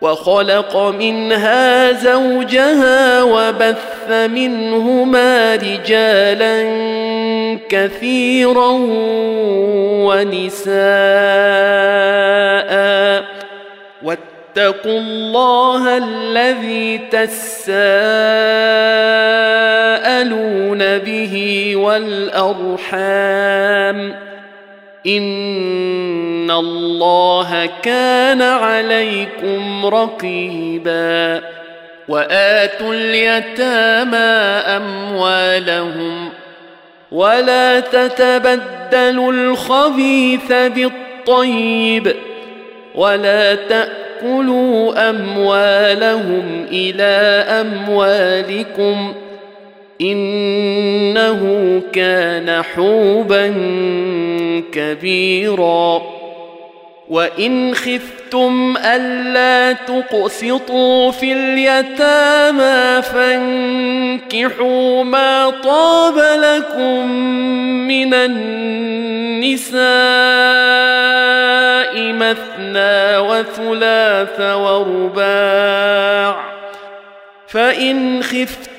وخلق منها زوجها وبث منهما رجالا كثيرا ونساء. واتقوا الله الذي تساءلون به والأرحام. ان الله كان عليكم رقيبا واتوا اليتامى اموالهم ولا تتبدلوا الخبيث بالطيب ولا تاكلوا اموالهم إلى اموالكم إنه كان حوبا كبيرا. وإن خفتم ألا تقسطوا في اليتامى فانكحوا ما طاب لكم من النساء مثنى وثلاث ورباع. فإن خفتم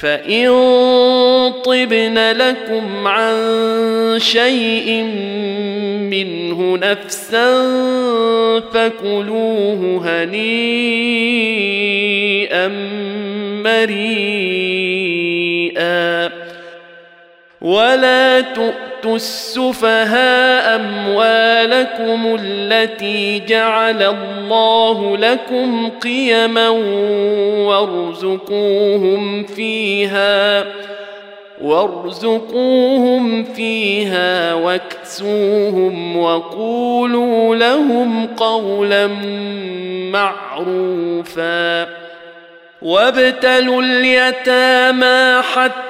فان طبن لكم عن شيء منه نفسا فكلوه هنيئا مريئا ولا تؤتوا السفهاء اموالكم التي جعل الله لكم قيما وارزقوهم فيها وارزقوهم فيها واكسوهم وقولوا لهم قولا معروفا وابتلوا اليتامى حتى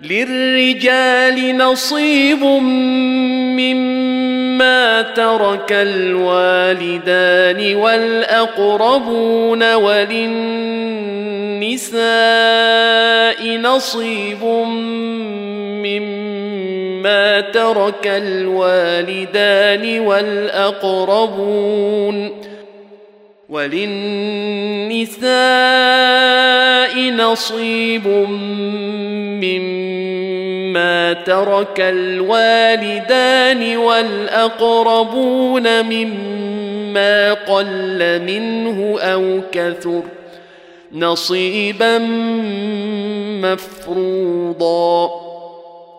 للرجال نصيب مما ترك الوالدان والأقربون وللنساء نصيب مما ترك الوالدان والأقربون وللنساء نصيب مما ترك الوالدان والأقربون مما قل منه أو كثر نصيبا مفروضا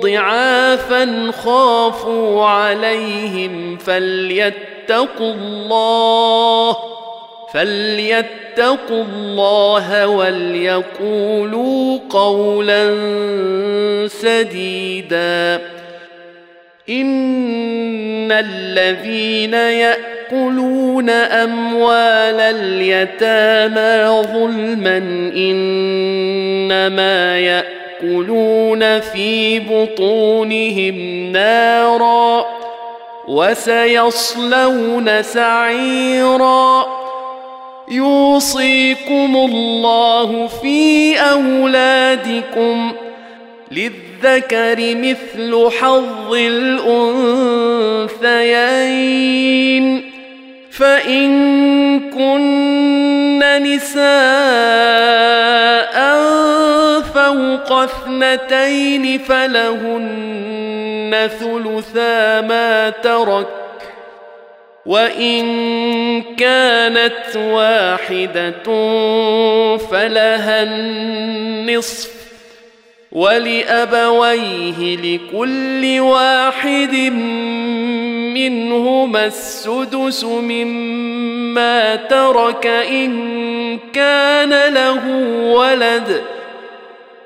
ضعافا خافوا عليهم فليتقوا الله فليتقوا الله وليقولوا قولا سديدا ان الذين ياكلون اموال اليتامى ظلما انما ياكلون في بطونهم نارا وسيصلون سعيرا. يوصيكم الله في أولادكم للذكر مثل حظ الأنثيين. فإن كن نساء فوق اثنتين فلهن ثلثا ما ترك وإن كانت واحدة فلها النصف ولأبويه لكل واحد منهما السدس مما ترك إن كان له ولد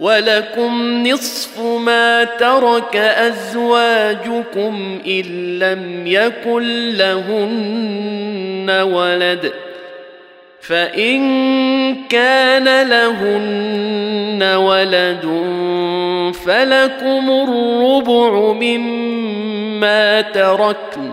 ولكم نصف ما ترك ازواجكم ان لم يكن لهن ولد فان كان لهن ولد فلكم الربع مما تركن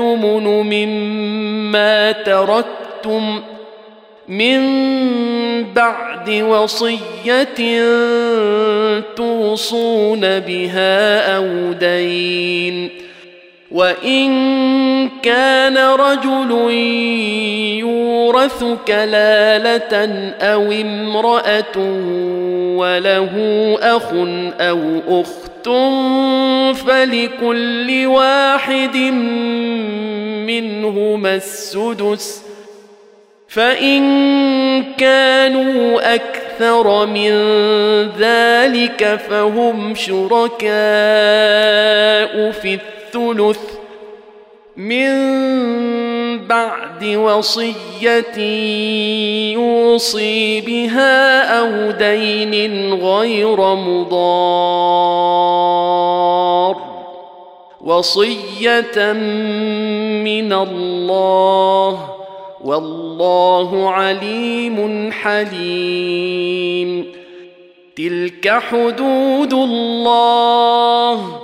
مما تركتم من بعد وصية توصون بها أو دين. وإن كان رجل يورث كلالة أو امرأة وله أخ أو أخت فلكل واحد منهما السدس فإن كانوا أكثر من ذلك فهم شركاء في الثلث من بعد وصية يوصي بها أو دين غير مضار. وصية من الله والله عليم حليم. تلك حدود الله.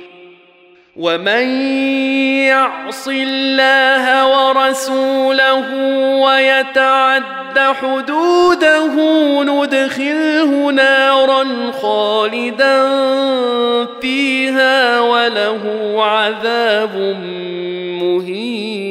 ومن يعص الله ورسوله ويتعد حدوده ندخله نارا خالدا فيها وله عذاب مهين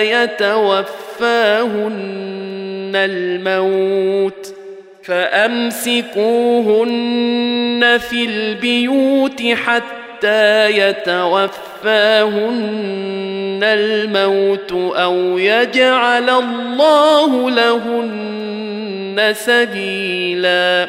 يتوفاهن الموت فأمسكوهن في البيوت حتى يتوفاهن الموت أو يجعل الله لهن سبيلا.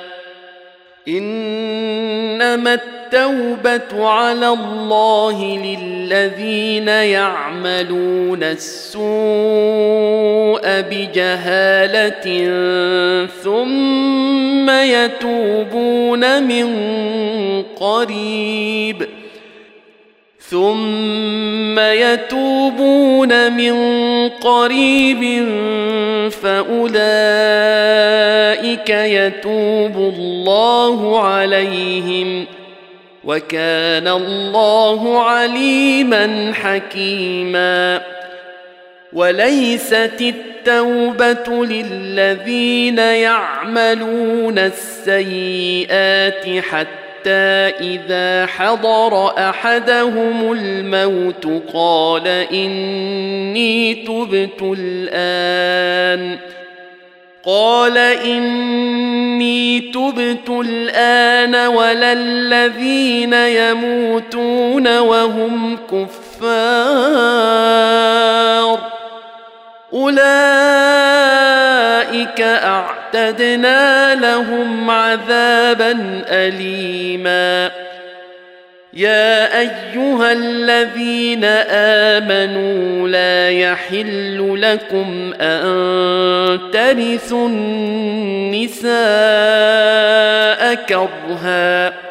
انما التوبه على الله للذين يعملون السوء بجهاله ثم يتوبون من قريب ثم يتوبون من قريب فاولئك يتوب الله عليهم وكان الله عليما حكيما. وليست التوبة للذين يعملون السيئات حتى إذا حضر أحدهم الموت قال إني تبت الآن. قال إني تبت الآن ولا الذين يموتون وهم كفار. أولئك أعتدنا لهم عذابا اليما. يا أيها الذين آمنوا لا يحل لكم أن ترثوا النساء كرها.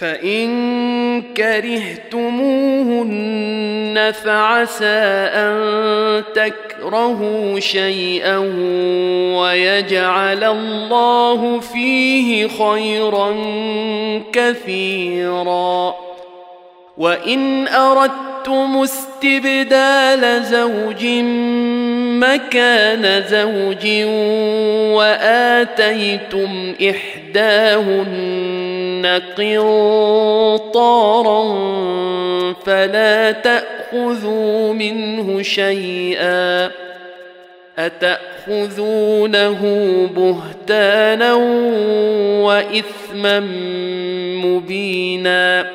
فإن كرهتموهن فعسى أن تكرهوا شيئا ويجعل الله فيه خيرا كثيرا. وإن أردتم استبدال زوج مكان زوج وآتيتم إحداهن قنطارا فلا تأخذوا منه شيئا أتأخذونه بهتانا وإثما مبينا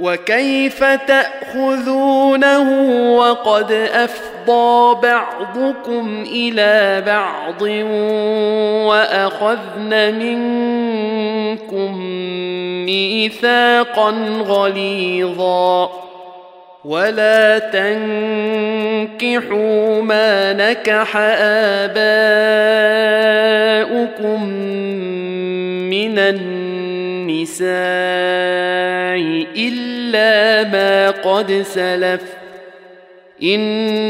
وكيف تأخذونه وقد أفضى بعضكم إلى بعض وأخذن منكم ميثاقا غليظا ولا تنكحوا ما نكح آباؤكم من النساء إلا ما قد سلف. إنه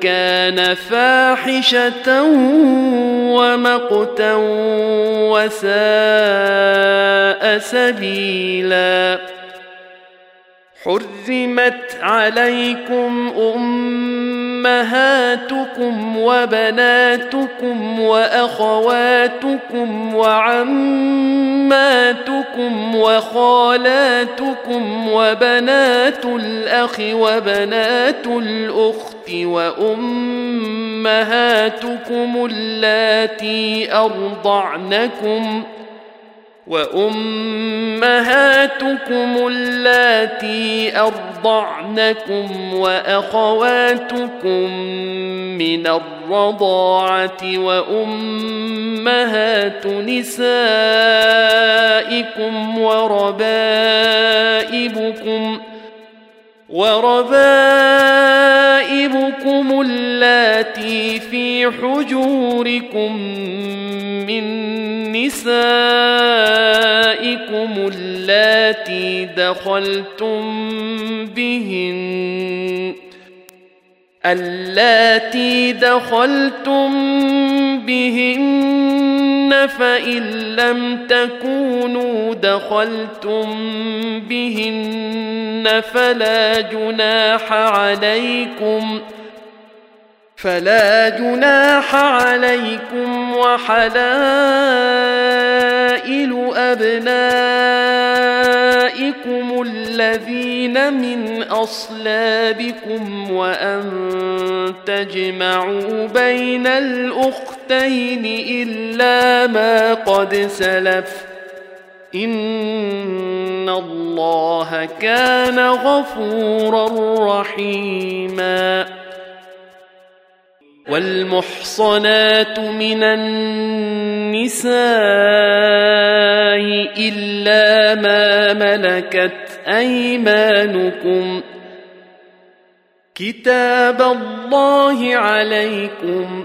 كان فاحشة ومقتا وساء سبيلا. حرمت عليكم أمهاتكم وبناتكم وأخواتكم وعماتكم وخالاتكم وبنات الأخ وبنات الأخت وأمهاتكم اللاتي أرضعنكم ۖ وأمهاتكم اللاتي أرضعنكم وأخواتكم من الرضاعة وأمهات نسائكم وربائبكم وربائبكم اللاتي في حجوركم من نسائكم اللاتي دخلتم بهن اللاتي دخلتم بهن فإن لم تكونوا دخلتم بهن فلا جناح عليكم ۖ فلا جناح عليكم وحلائل أبنائكم الذين من أصلابكم وأن تجمعوا بين الأختين إلا ما قد سلف إن الله كان غفورا رحيماً والمحصنات من النساء إلا ما ملكت أيمانكم. كتاب الله عليكم.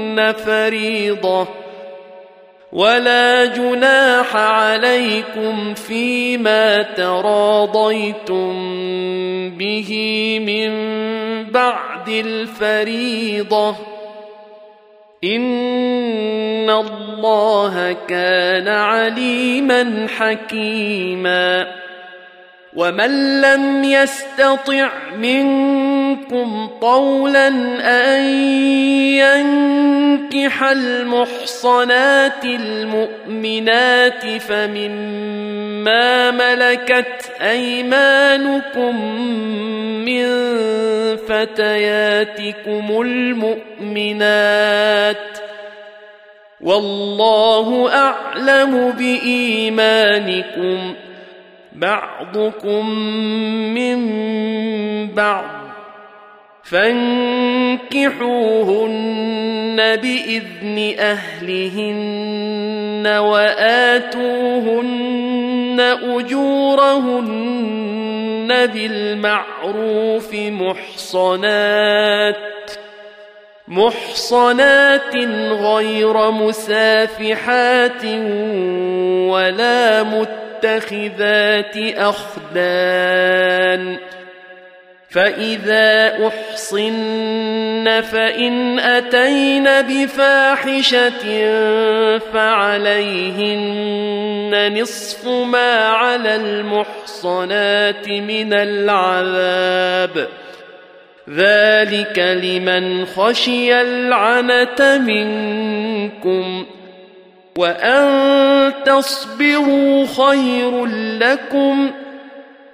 فريضة. ولا جناح عليكم فيما تراضيتم به من بعد الفريضة. إن الله كان عليما حكيما. ومن لم يستطع منكم طولا أن ينكح المحصنات المؤمنات فمما ملكت أيمانكم من فتياتكم المؤمنات والله أعلم بإيمانكم بعضكم من بعض فانكحوهن بإذن أهلهن وآتوهن أجورهن بالمعروف محصنات محصنات غير مسافحات ولا متخذات أخدان فإذا أحصن فإن أتين بفاحشة فعليهن نصف ما على المحصنات من العذاب ذلك لمن خشي العنة منكم وأن تصبروا خير لكم ۖ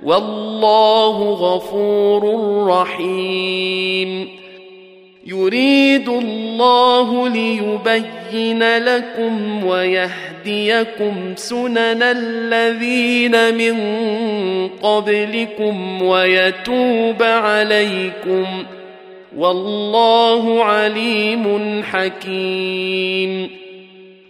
والله غفور رحيم. يريد الله ليبين لكم ويهديكم سنن الذين من قبلكم ويتوب عليكم. والله عليم حكيم.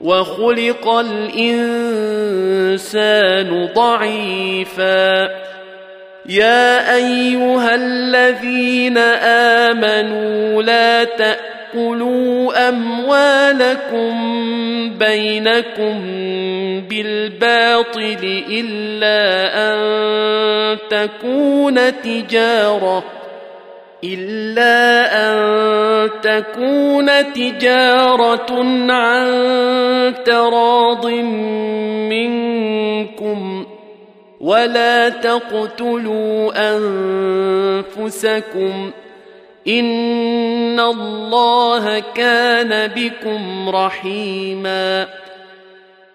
وخلق الإنسان ضعيفا. يا أيها الذين آمنوا لا تأكلوا أموالكم بينكم بالباطل إلا أن تكون تجارة. إلا أن تكون تجارة عن تراض منكم ولا تقتلوا أنفسكم إن الله كان بكم رحيماً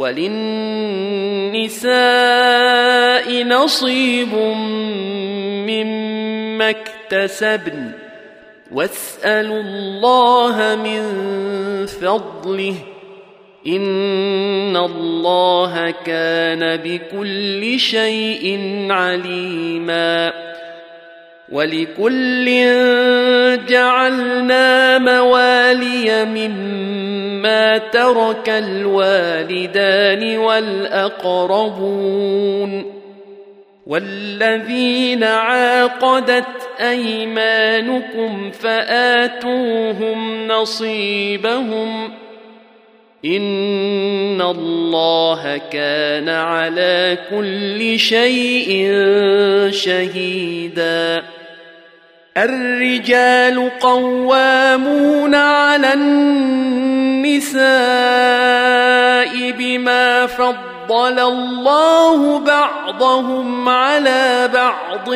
وللنساء نصيب مما اكتسبن. واسألوا الله من فضله. إن الله كان بكل شيء عليما. ولكل جعلنا موالي مما ترك الوالدان والأقربون والذين عاقدت أيمانكم فآتوهم نصيبهم إن الله كان على كل شيء شهيدا الرجال قوامون على النساء بما فضل الله بعضهم على بعض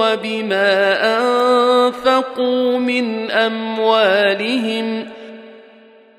وبما أنفقوا من أموالهم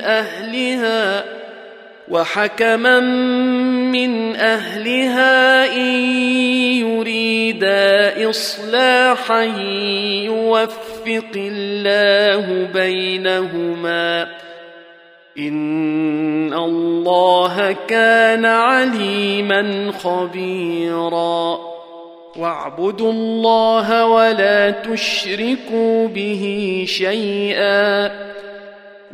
أهلها وحكما من أهلها إن يريدا إصلاحا يوفق الله بينهما. إن الله كان عليما خبيرا. واعبدوا الله ولا تشركوا به شيئا.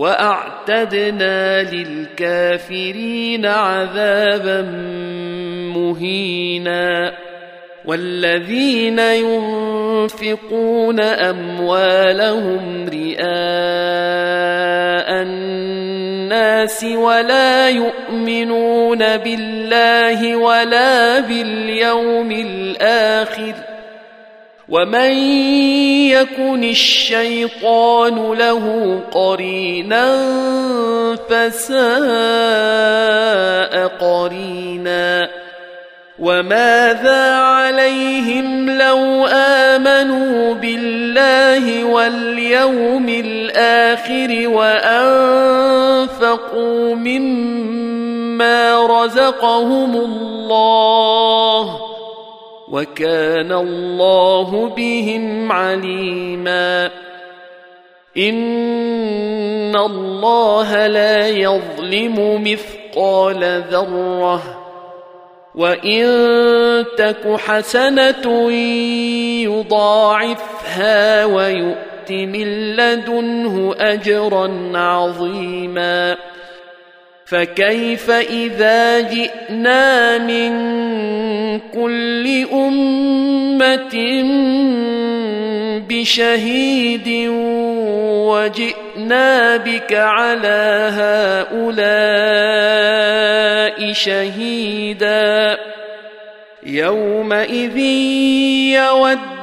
وأعتدنا للكافرين عذابا مهينا. والذين ينفقون أموالهم رئاء الناس ولا يؤمنون بالله ولا باليوم الآخر ومن يكن الشيطان له قرينا فساء قرينا وماذا عليهم لو امنوا بالله واليوم الآخر وانفقوا مما رزقهم الله وكان الله بهم عليما. إن الله لا يظلم مثقال ذرة. وإن تك حسنة يضاعفها ويؤت من لدنه أجرا عظيما. فكيف إذا جئنا من كل أمة بشهيد وجئنا بك على هؤلاء شهيدا يومئذ يود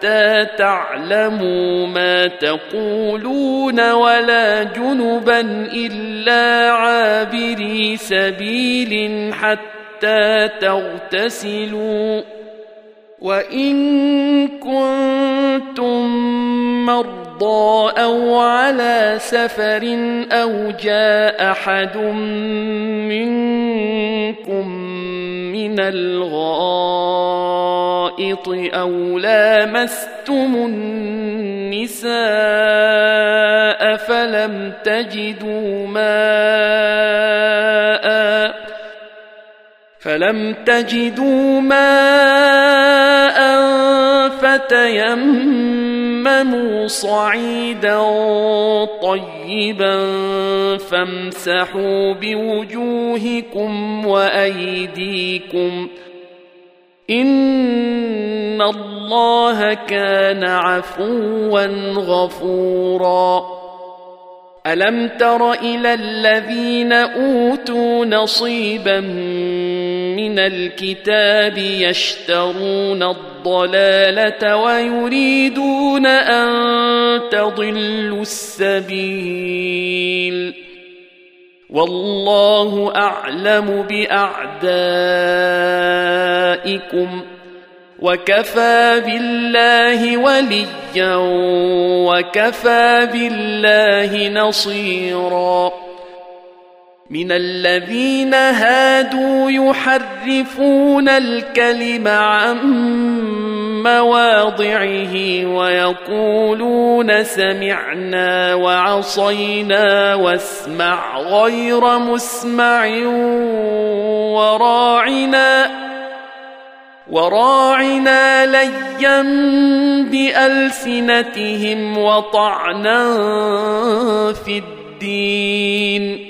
حتى تعلموا ما تقولون ولا جنبا إلا عابري سبيل حتى تغتسلوا. وإن كنتم مرضى أو على سفر أو جاء أحد منكم من الغائط أو لامستم النساء فلم تجدوا ماء فلم تجدوا ماء فتيمموا صعيدا طيبا فامسحوا بوجوهكم وأيديكم إن الله كان عفوا غفورا ألم تر إلى الذين أوتوا نصيبا من الكتاب يشترون الضلالة ويريدون أن تضلوا السبيل والله أعلم بأعدائكم وكفى بالله وليا وكفى بالله نصيرا. من الذين هادوا يحرفون الكلم عن مواضعه ويقولون سمعنا وعصينا واسمع غير مسمع وراعنا. وراعنا ليا بألسنتهم وطعنا في الدين.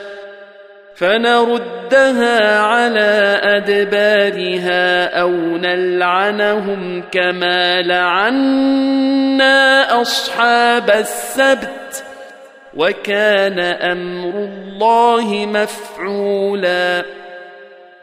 فنردها على أدبارها أو نلعنهم كما لعنا أصحاب السبت وكان أمر الله مفعولا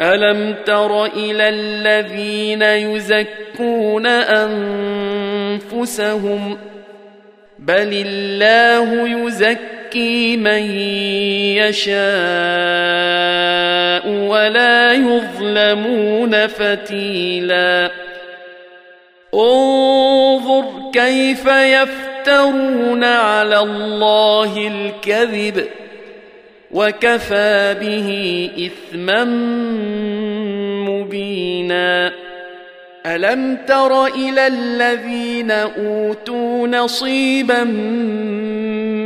الم تر إلى الذين يزكون انفسهم بل الله يزكي من يشاء ولا يظلمون فتيلا انظر كيف يفترون على الله الكذب وكفى به اثما مبينا. ألم تر إلى الذين أوتوا نصيبا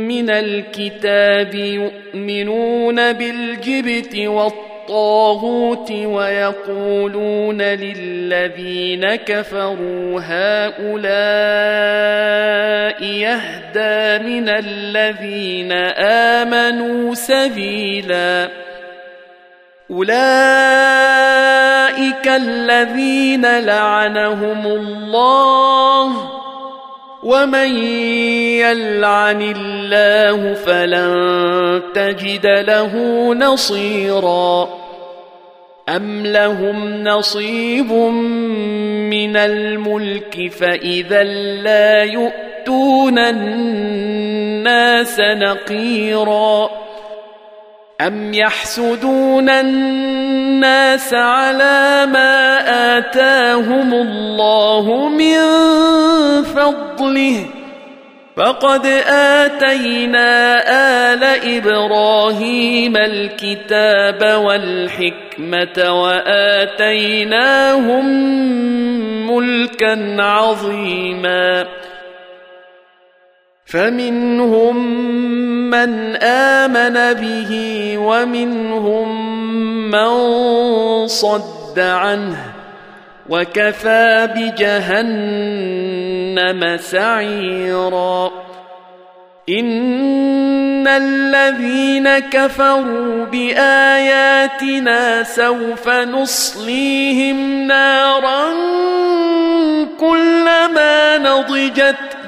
من الكتاب يؤمنون بالجبت والطاغوت ويقولون للذين كفروا هؤلاء يهدى من الذين آمنوا سبيلا. أولئك الذين لعنهم الله ومن يلعن الله فلن تجد له نصيرا ام لهم نصيب من الملك فاذا لا يؤتون الناس نقيرا أم يحسدون الناس على ما آتاهم الله من فضله فقد آتينا آل إبراهيم الكتاب والحكمة وآتيناهم ملكا عظيما فمنهم من آمن به ومنهم من صد عنه وكفى بجهنم سعيرا. إن الذين كفروا بآياتنا سوف نصليهم نارا كلما نضجت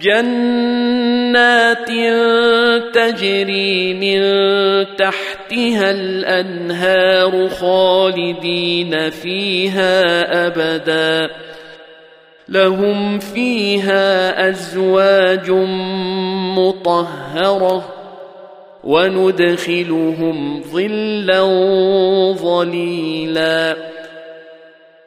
جنات تجري من تحتها الأنهار خالدين فيها أبدا. لهم فيها أزواج مطهرة وندخلهم ظلا ظليلا.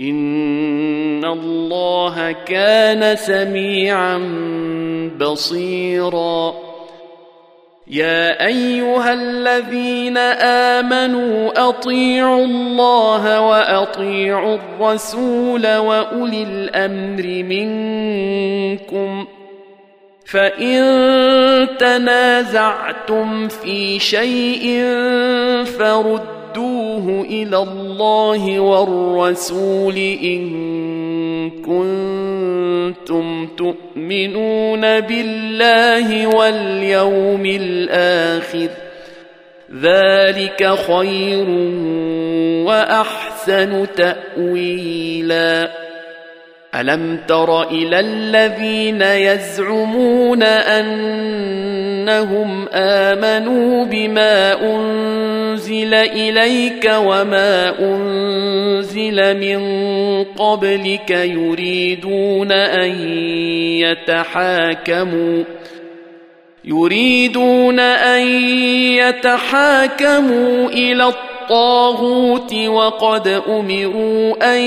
إن الله كان سميعا بصيرا. يا أيها الذين آمنوا أطيعوا الله وأطيعوا الرسول وأولي الأمر منكم فإن تنازعتم في شيء فردوا ردوه إلى الله والرسول إن كنتم تؤمنون بالله واليوم الآخر. ذلك خير وأحسن تاويلا. ألم تر إلى الذين يزعمون أنهم آمنوا بما أنزل إليك وما أنزل من قبلك يريدون أن يتحاكموا يريدون أن يتحاكموا إلى الطاغوت وقد أمروا أن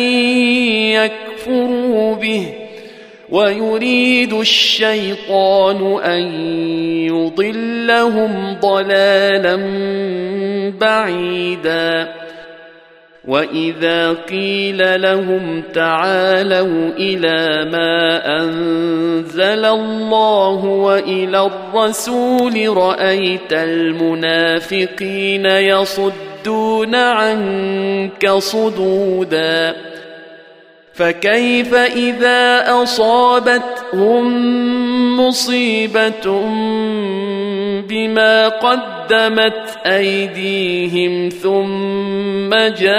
يكفروا به ويريد الشيطان أن يضلهم ضلالا بعيدا. وإذا قيل لهم تعالوا إلى ما أنزل الله وإلى الرسول رأيت المنافقين يصدون عنك صدودا. فكيف إذا اصابتهم مصيبة بما قدمت أيديهم ثم جاءوك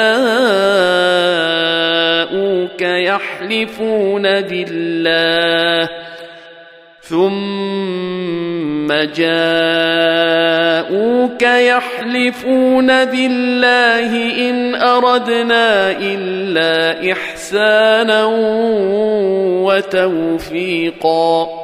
يحلفون بالله ثم جاءوك يحلفون بالله ان اردنا الا احسانا وتوفيقا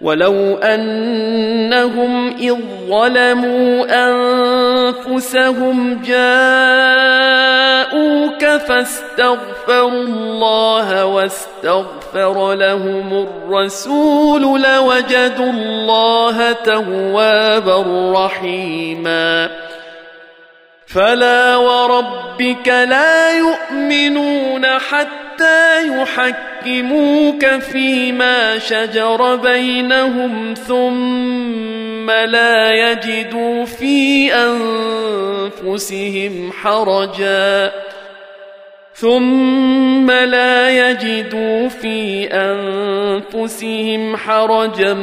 ولو انهم اذ ظلموا انفسهم جاءوك فاستغفروا الله واستغفر لهم الرسول لوجدوا الله توابا رحيما فلا وربك لا يؤمنون حتى يحكموك فيما شجر بينهم ثم لا يجدوا في أنفسهم حرجا. ثم لا يجدوا في أنفسهم حرجا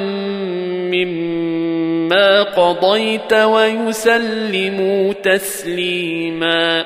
مما قضيت ويسلموا تسليما.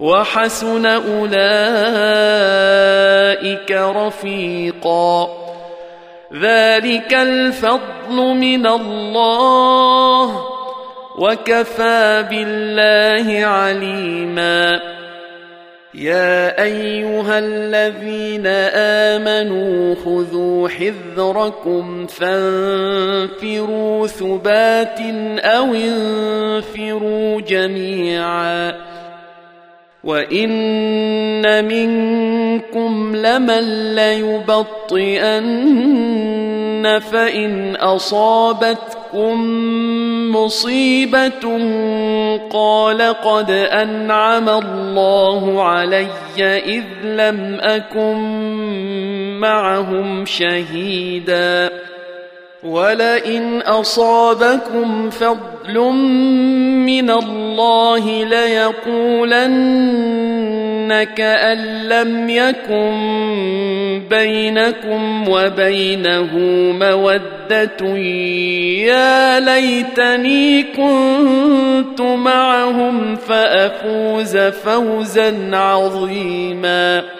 وحسن أولئك رفيقا. ذلك الفضل من الله وكفى بالله عليما. يا أيها الذين آمنوا خذوا حذركم فانفروا ثبات أو انفروا جميعا. وان منكم لمن ليبطئن فان اصابتكم مصيبه قال قد انعم الله علي اذ لم اكن معهم شهيدا ولئن اصابكم فضل من الله ليقولن كأن لم يكن بينكم وبينه مودة. يا ليتني كنت معهم فأفوز فوزا عظيما.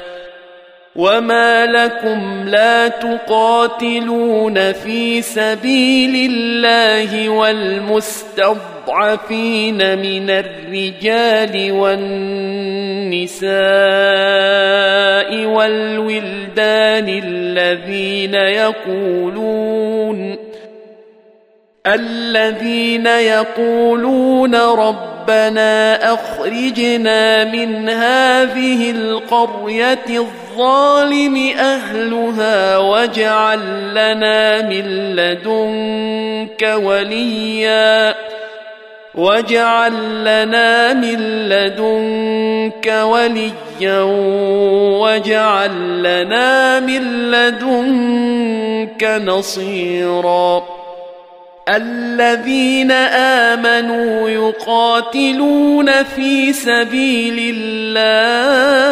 وما لكم لا تقاتلون في سبيل الله والمستضعفين من الرجال والنساء والولدان الذين يقولون الذين يقولون ربنا اخرجنا من هذه القريه الظالم أهلها واجعل لنا من لدنك وليا. واجعل لنا من لدنك وليا. واجعل لنا من لدنك نصيرا. الذين آمنوا يقاتلون في سبيل الله.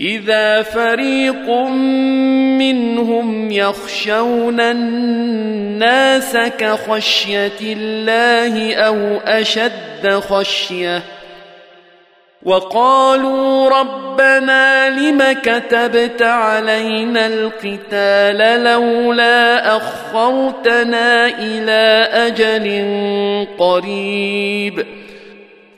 إذا فريق منهم يخشون الناس كخشية الله أو أشد خشية وقالوا ربنا لم كتبت علينا القتال لولا أخرتنا إلى أجل قريب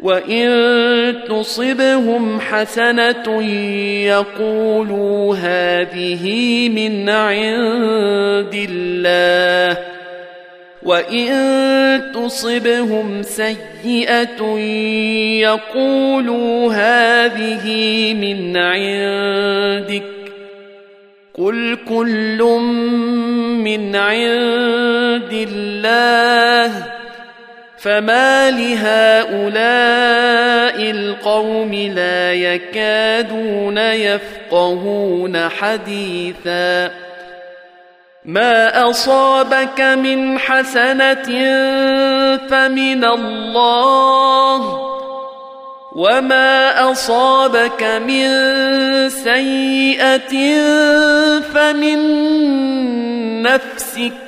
وإن تصبهم حسنة يقولوا هذه من عند الله وإن تصبهم سيئة يقولوا هذه من عندك قل كل من عند الله فما لهؤلاء القوم لا يكادون يفقهون حديثا ما اصابك من حسنه فمن الله وما اصابك من سيئه فمن نفسك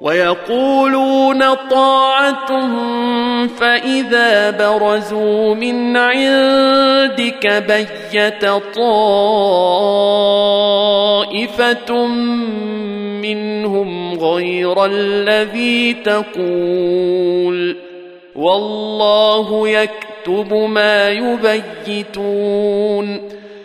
ويقولون طاعة فإذا برزوا من عندك بيت طائفة منهم غير الذي تقول والله يكتب ما يبيتون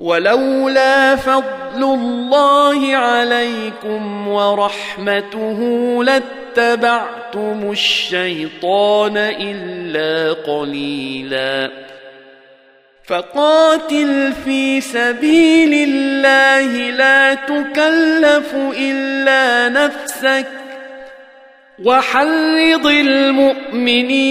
ولولا فضل الله عليكم ورحمته لاتبعتم الشيطان إلا قليلا. فقاتل في سبيل الله لا تكلف إلا نفسك وحرض المؤمنين.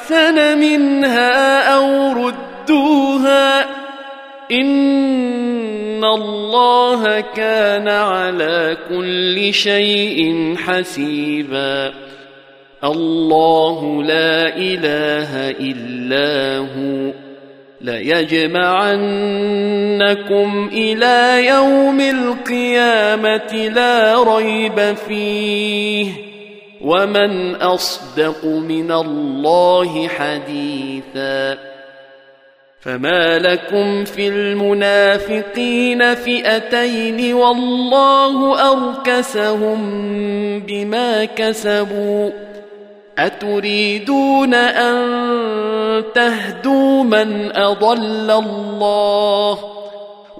أحسن منها أو ردوها إن الله كان على كل شيء حسيبا الله لا إله إلا هو ليجمعنكم إلى يوم القيامة لا ريب فيه ومن اصدق من الله حديثا فما لكم في المنافقين فئتين والله اركسهم بما كسبوا اتريدون ان تهدوا من اضل الله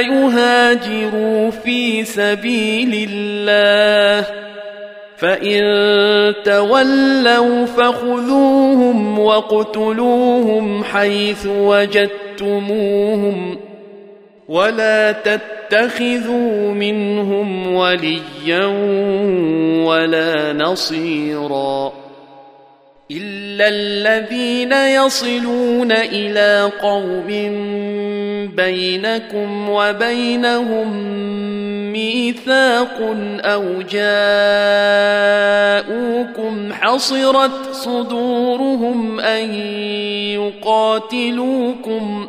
يهاجروا في سبيل الله. فإن تولوا فخذوهم واقتلوهم حيث وجدتموهم ولا تتخذوا منهم وليا ولا نصيرا. الا الذين يصلون إلى قوم بينكم وبينهم ميثاق أو جاءوكم حصرت صدورهم ان يقاتلوكم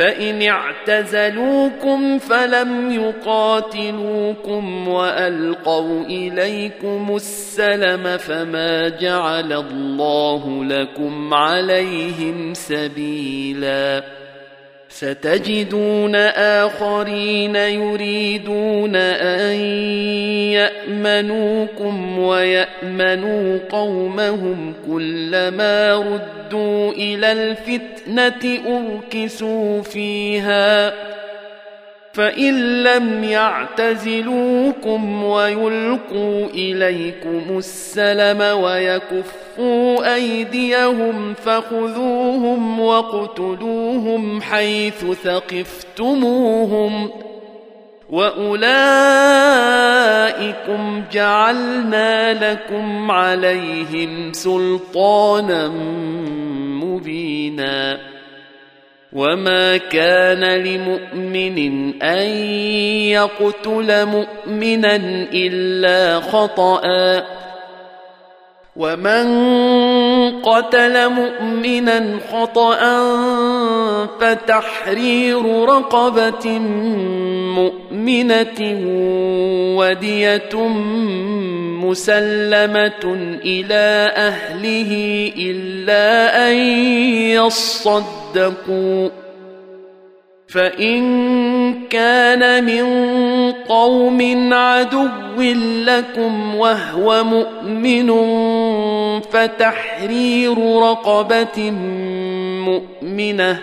فإن اعتزلوكم فلم يقاتلوكم وألقوا إليكم السلم فما جعل الله لكم عليهم سبيلاً ستجدون آخرين يريدون أن يأمنوكم ويأمنوا قومهم كلما ردوا إلى الفتنة أركسوا فيها فان لم يعتزلوكم ويلقوا اليكم السلم ويكفوا ايديهم فخذوهم واقتلوهم حيث ثقفتموهم واولئكم جعلنا لكم عليهم سلطانا مبينا وما كان لمؤمن ان يقتل مؤمنا الا خطأ ومن قتل مؤمنا خطأ فتحرير رقبة مؤمنة ودية مسلمة إلى أهله إلا أن يصدقوا. فإن كان من قوم عدو لكم وهو مؤمن فتحرير رقبة مؤمنة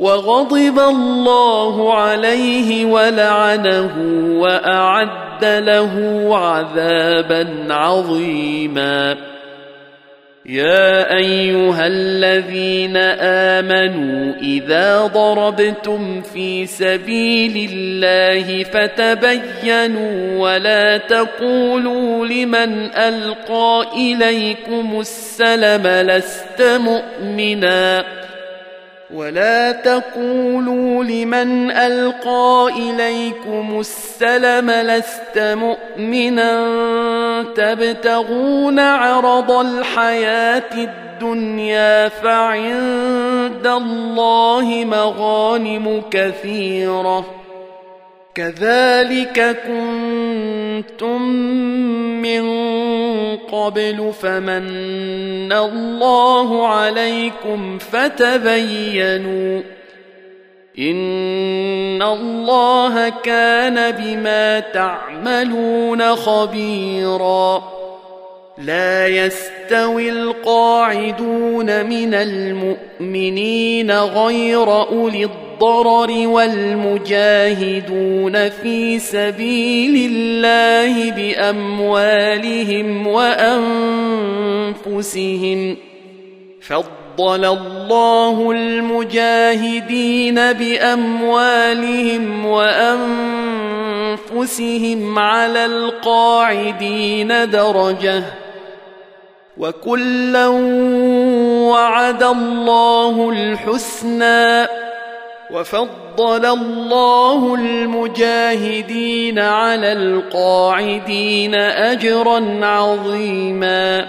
وغضب الله عليه ولعنه وأعد له عذابا عظيما. يا أيها الذين آمنوا إذا ضربتم في سبيل الله فتبينوا ولا تقولوا لمن ألقى إليكم السلم لست مؤمنا. ولا تقولوا لمن القى اليكم السلم لست مؤمنا تبتغون عرض الحياة الدنيا فعند الله مغانم كثيره كذلك كنتم من قبل فمن الله عليكم فتبينوا ان الله كان بما تعملون خبيرا لا يستوي القاعدون من المؤمنين غير اولي الضرر والمجاهدون في سبيل الله بأموالهم وأنفسهم فضل الله المجاهدين بأموالهم وأنفسهم على القاعدين درجة وكلا وعد الله الحسنى وفضل الله المجاهدين على القاعدين أجرا عظيما.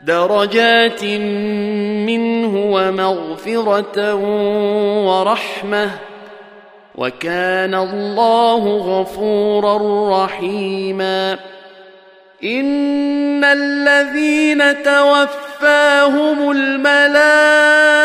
درجات منه ومغفرة ورحمة. وكان الله غفورا رحيما. إن الذين توفاهم الملائكة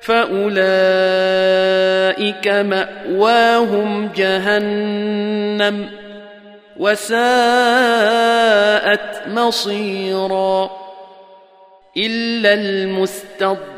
فأولئك مأواهم جهنم وساءت مصيرا إلا المستضعفين.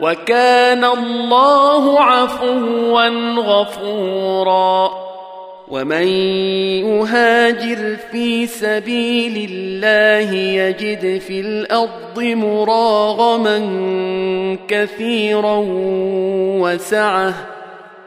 وكان الله عفوا غفورا. ومن يهاجر في سبيل الله يجد في الأرض مراغما كثيرا وسعه.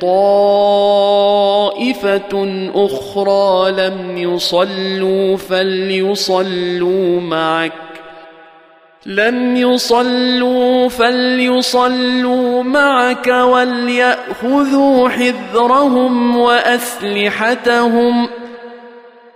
طائفة أخرى لم يصلوا فليصلوا معك. لم يصلوا فليصلوا معك وليأخذوا حذرهم وأسلحتهم ۖ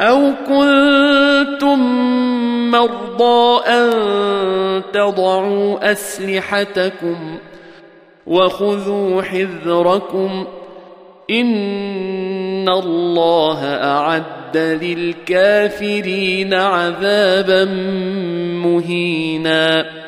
أو كنتم مرضى أن تضعوا أسلحتكم وخذوا حذركم إن الله أعد للكافرين عذابا مهيناً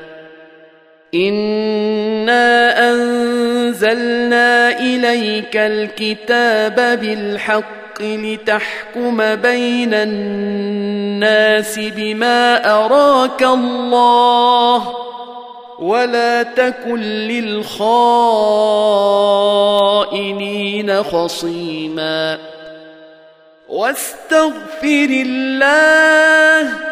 انا انزلنا اليك الكتاب بالحق لتحكم بين الناس بما اراك الله ولا تكن للخائنين خصيما واستغفر الله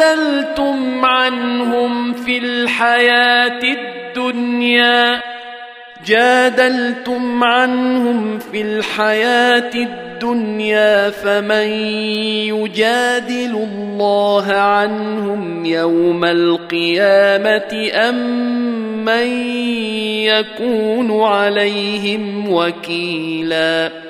جادلتم عنهم في الحياة الدنيا جادلتم عنهم في الحياة الدنيا فمن يجادل الله عنهم يوم القيامه ام من يكون عليهم وكيلا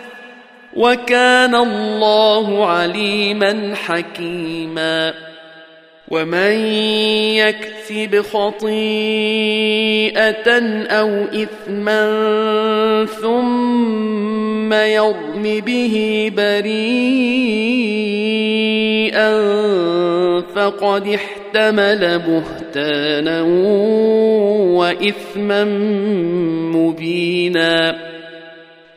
وكان الله عليما حكيما. ومن يكسب خطيئه أو إثما ثم يرم به بريئا فقد احتمل بهتانا وإثما مبينا.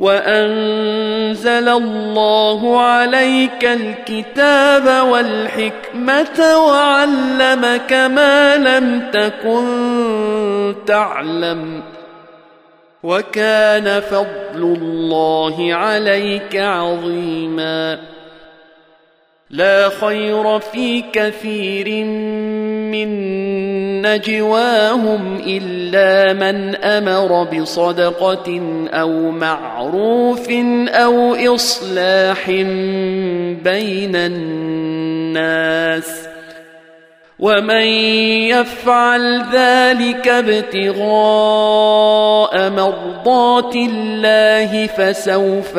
وأنزل الله عليك الكتاب والحكمة وعلمك ما لم تكن تعلم وكان فضل الله عليك عظيما لا خير في كثير من نجواهم إلا من أمر بصدقة أو معروف أو إصلاح بين الناس ومن يفعل ذلك ابتغاء مرضات الله فسوف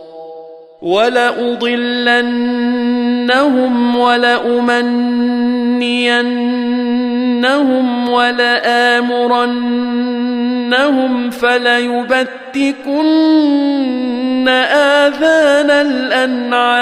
ولأضلنهم ولأمنينهم ولآمرنهم فليبتكن آذان الأنعام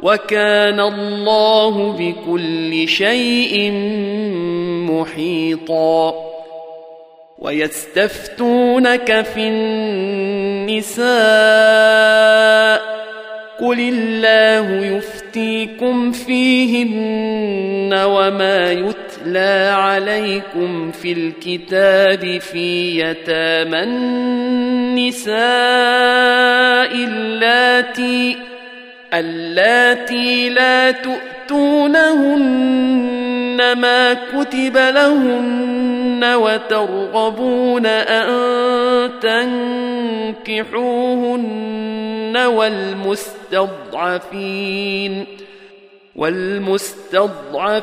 وكان الله بكل شيء محيطا. ويستفتونك في النساء. قل الله يفتيكم فيهن وما يتلى عليكم في الكتاب في يتامى النساء اللاتي اللاتي لا تؤتونهن ما كتب لهن وترغبون أن تنكحوهن والمستضعفين والمستضعفين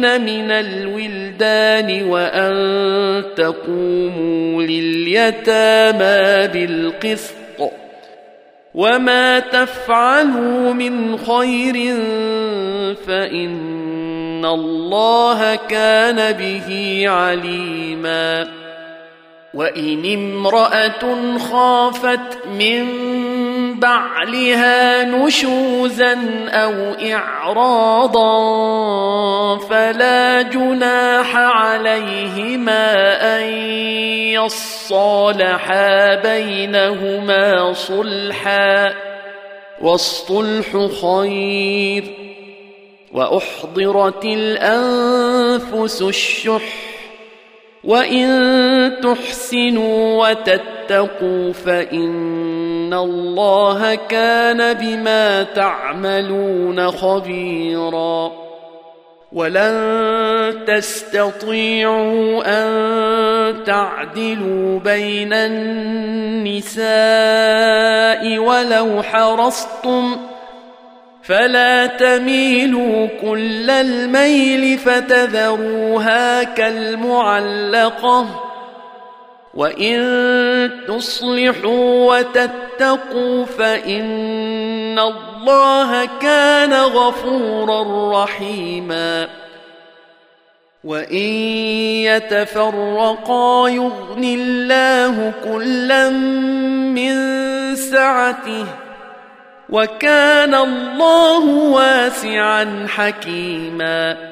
من الولدان وأن تقوموا لليتامى بالقسط وما تفعلوا من خير فان الله كان به عليما وان امراه خافت من بعلها نشوزا أو اعراضا فلا جناح عليهما أن يصالحا بينهما صلحا والصلح خير وأحضرت الأنفس الشح وإن تحسنوا وتتقوا فإن الله كان بما تعملون خبيرا ولن تستطيعوا ان تعدلوا بين النساء ولو حرصتم فلا تميلوا كل الميل فتذروها كالمعلقه وان تصلحوا وتتقوا فان الله كان غفورا رحيما وان يتفرقا يغن الله كلا من سعته وكان الله واسعا حكيما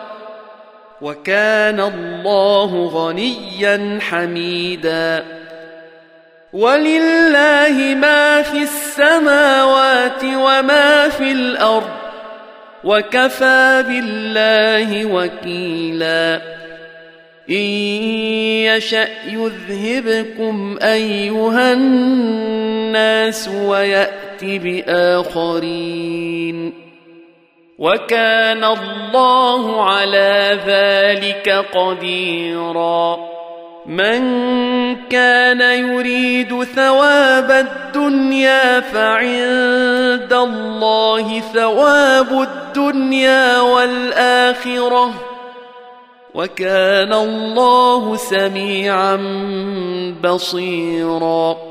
وكان الله غنيا حميدا. ولله ما في السماوات وما في الأرض وكفى بالله وكيلا. إن يشأ يذهبكم أيها الناس ويات بآخرين. وكان الله على ذلك قديرا. من كان يريد ثواب الدنيا فعند الله ثواب الدنيا والآخرة. وكان الله سميعا بصيرا.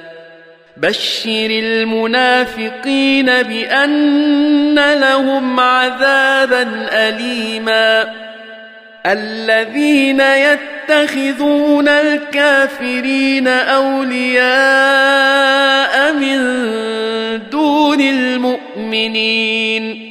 بشر المنافقين بأن لهم عذابا اليما. الذين يتخذون الكافرين أولياء من دون المؤمنين.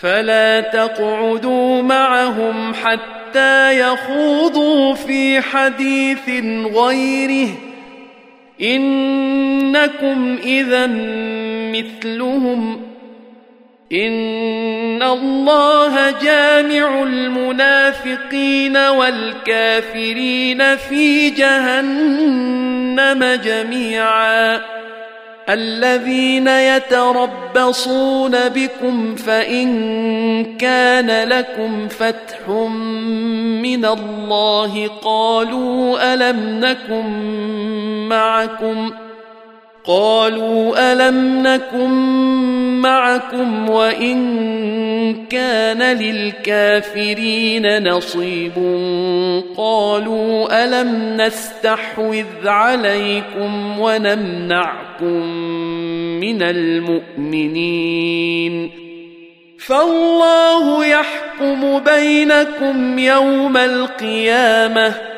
فلا تقعدوا معهم حتى يخوضوا في حديث غيره. إنكم اذا مثلهم. إن الله جامع المنافقين والكافرين في جهنم جميعا. الذين يتربصون بكم فإن كان لكم فتح من الله قالوا ألم نكن معكم قالوا ألم نكن معكم وإن كان للكافرين نصيب قالوا ألم نستحوذ عليكم ونمنعكم من المؤمنين فالله يحكم بينكم يوم القيامة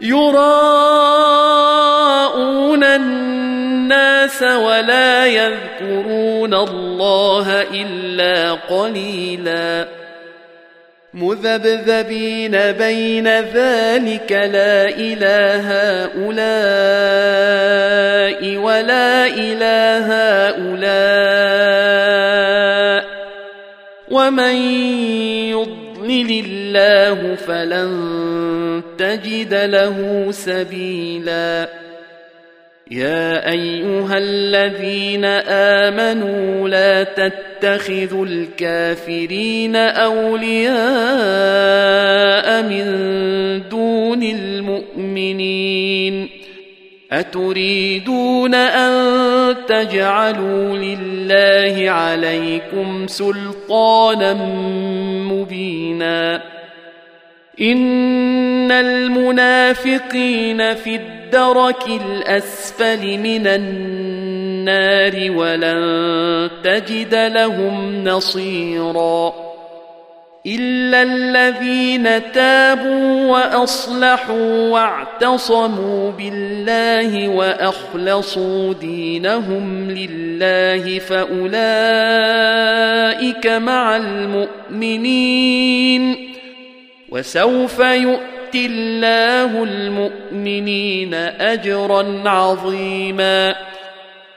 يراءون الناس ولا يذكرون الله إلا قليلا. مذبذبين بين ذلك لا إله هؤلاء ولا إله هؤلاء. ومن يضلل الله فلن تجد له سبيلا. يا أيها الذين آمنوا لا تتخذوا الكافرين أولياء من دون المؤمنين. أتريدون أن تجعلوا لله عليكم سلطانا مبينا؟ إن المنافقين في الدرك الأسفل من النار ولن تجد لهم نصيرا الا الذين تابوا واصلحوا واعتصموا بالله واخلصوا دينهم لله فاولئك مع المؤمنين وسوف يؤتي الله المؤمنين اجرا عظيما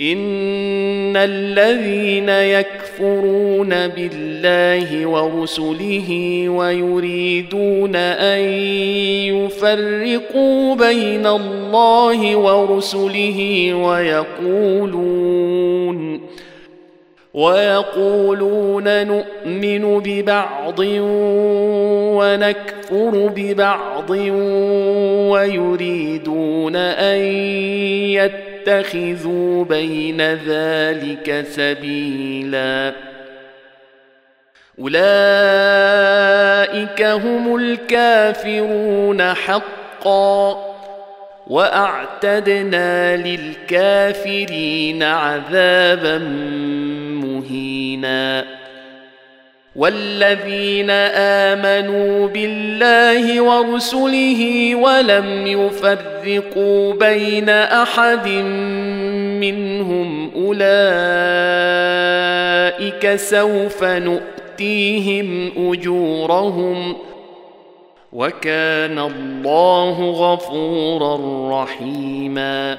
ان الذين يكفرون بالله ورسله ويريدون ان يفرقوا بين الله ورسله ويقولون ويقولون نؤمن ببعض ونكفر ببعض ويريدون ان يتخذوا بين ذلك سبيلا. أولئك هم الكافرون حقا وأعتدنا للكافرين عذابا مهينا. والذين آمنوا بالله ورسله ولم يفرقوا بين أحد منهم أولئك سوف نؤتيهم أجورهم وكان الله غفورا رحيما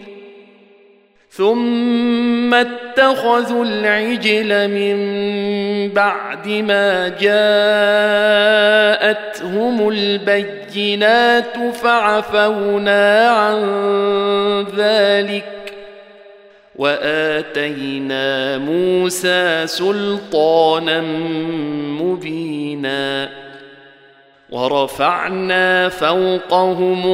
ثم اتخذوا العجل من بعد ما جاءتهم البينات فعفونا عن ذلك وآتينا موسى سلطانا مبينا ورفعنا فوقهم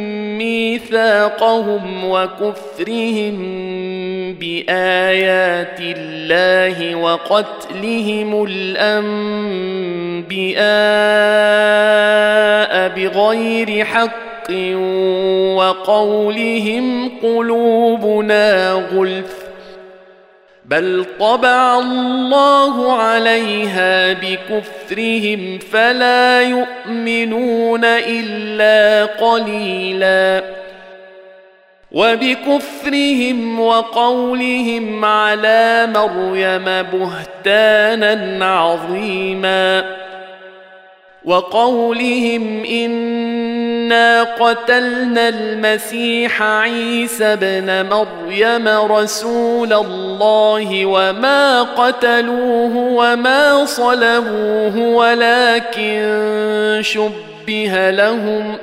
ميثاقهم وكفرهم بآيات الله وقتلهم الأنبياء بغير حق وقولهم قلوبنا غلف بل طبع الله عليها بكفرهم فلا يؤمنون الا قليلا وبكفرهم وقولهم على مريم بهتانا عظيما وقولهم انا قتلنا المسيح عيسى ابن مريم رسول الله وما قتلوه وما صلبوه ولكن شبه لهم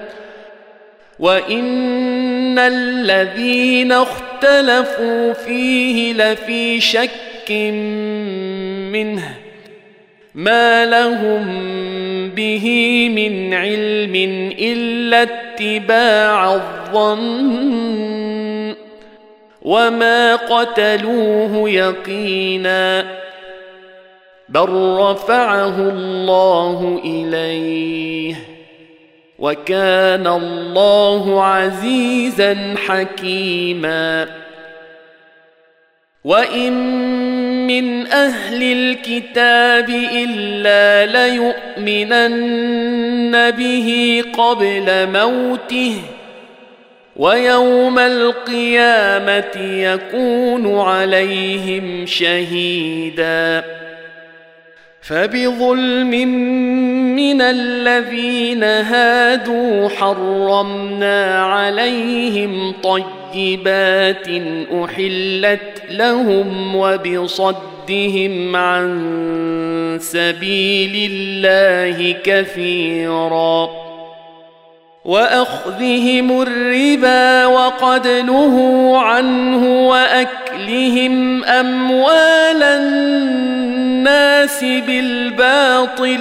وان الذين اختلفوا فيه لفي شك منه ما لهم به من علم الا اتباع الظن وما قتلوه يقينا بل رفعه الله اليه وكان الله عزيزا حكيما وان من أهل الكتاب الا ليؤمنن به قبل موته ويوم القيامه يكون عليهم شهيدا فبظلم من الذين هادوا حرمنا عليهم طيبات احلت لهم وبصدهم عن سبيل الله كثيرا واخذهم الربا وقد نهوا عنه واكلهم اموال الناس بالباطل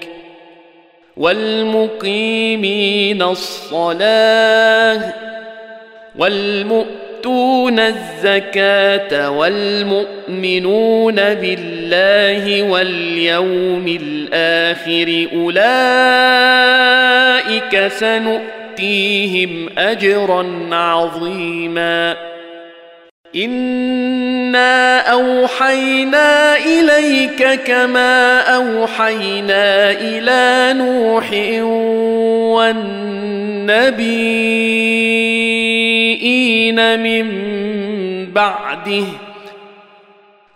والمقيمين الصلاة والمؤتون الزكاة والمؤمنون بالله واليوم الآخر أولئك سنؤتيهم أجرا عظيما انا اوحينا اليك كما اوحينا إلى نوح والنبيين من بعده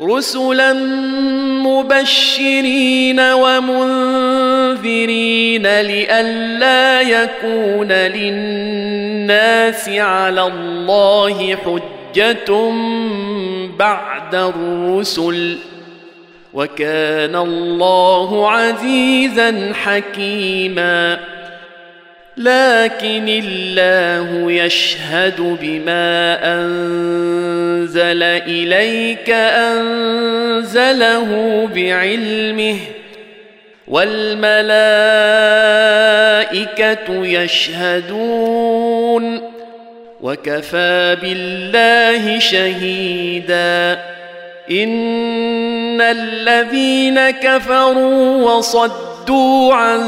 رسلا مبشرين ومنذرين لئلا يكون للناس على الله حجة بعد الرسل وكان الله عزيزا حكيما لكن الله يشهد بما أنزل إليك أنزله بعلمه والملائكة يشهدون وكفى بالله شهيدا. إن الذين كفروا وصدوا صدوا عن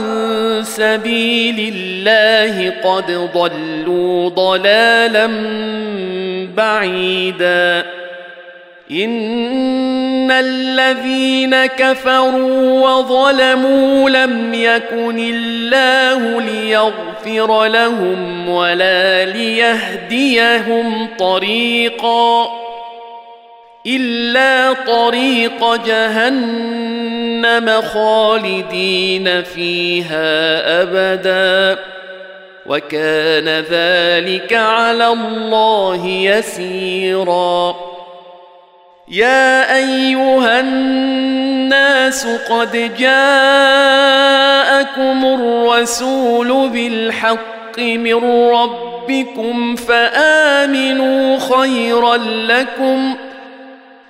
سبيل الله قد ضلوا ضلالا بعيدا. إن الذين كفروا وظلموا لم يكن الله ليغفر لهم ولا ليهديهم طريقا. إلا طريق جهنم خالدين فيها أبدا. وكان ذلك على الله يسيرا. يا أيها الناس قد جاءكم الرسول بالحق من ربكم فآمنوا خيرا لكم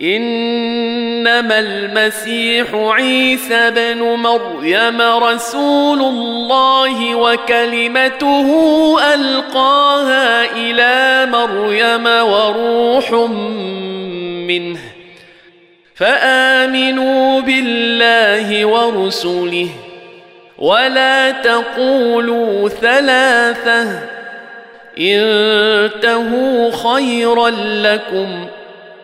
إنما المسيح عيسى بن مريم رسول الله وكلمته ألقاها إلى مريم وروح منه فآمنوا بالله ورسله ولا تقولوا ثلاثة انتهوا خيرا لكم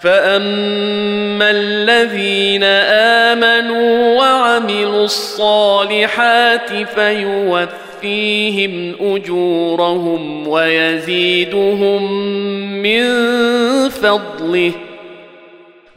فاما الذين امنوا وعملوا الصالحات فيوفيهم اجورهم ويزيدهم من فضله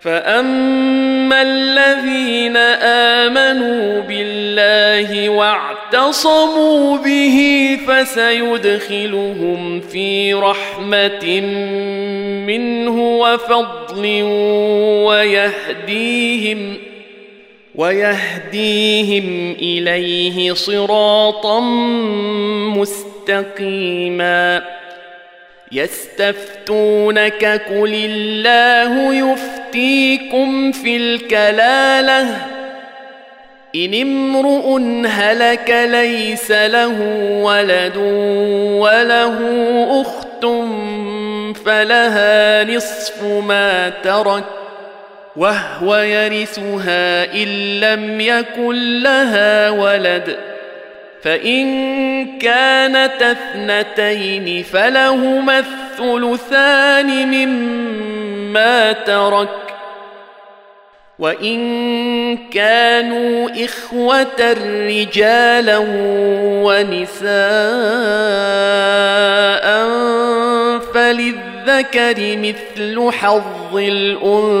فاما الذين امنوا بالله واعتصموا به فسيدخلهم في رحمه منه وفضل ويهديهم ويهديهم اليه صراطا مستقيما يستفتونك قل الله يفتيكم في الكلالة. إن امرؤ هلك ليس له ولد وله أخت فلها نصف ما ترك وهو يرثها إن لم يكن لها ولد. فإن كانت اثنتين فلهما الثلثان مما ترك. وإن كانوا إخوة رجالا ونساء فللذكر مثل حظ الأنثيين.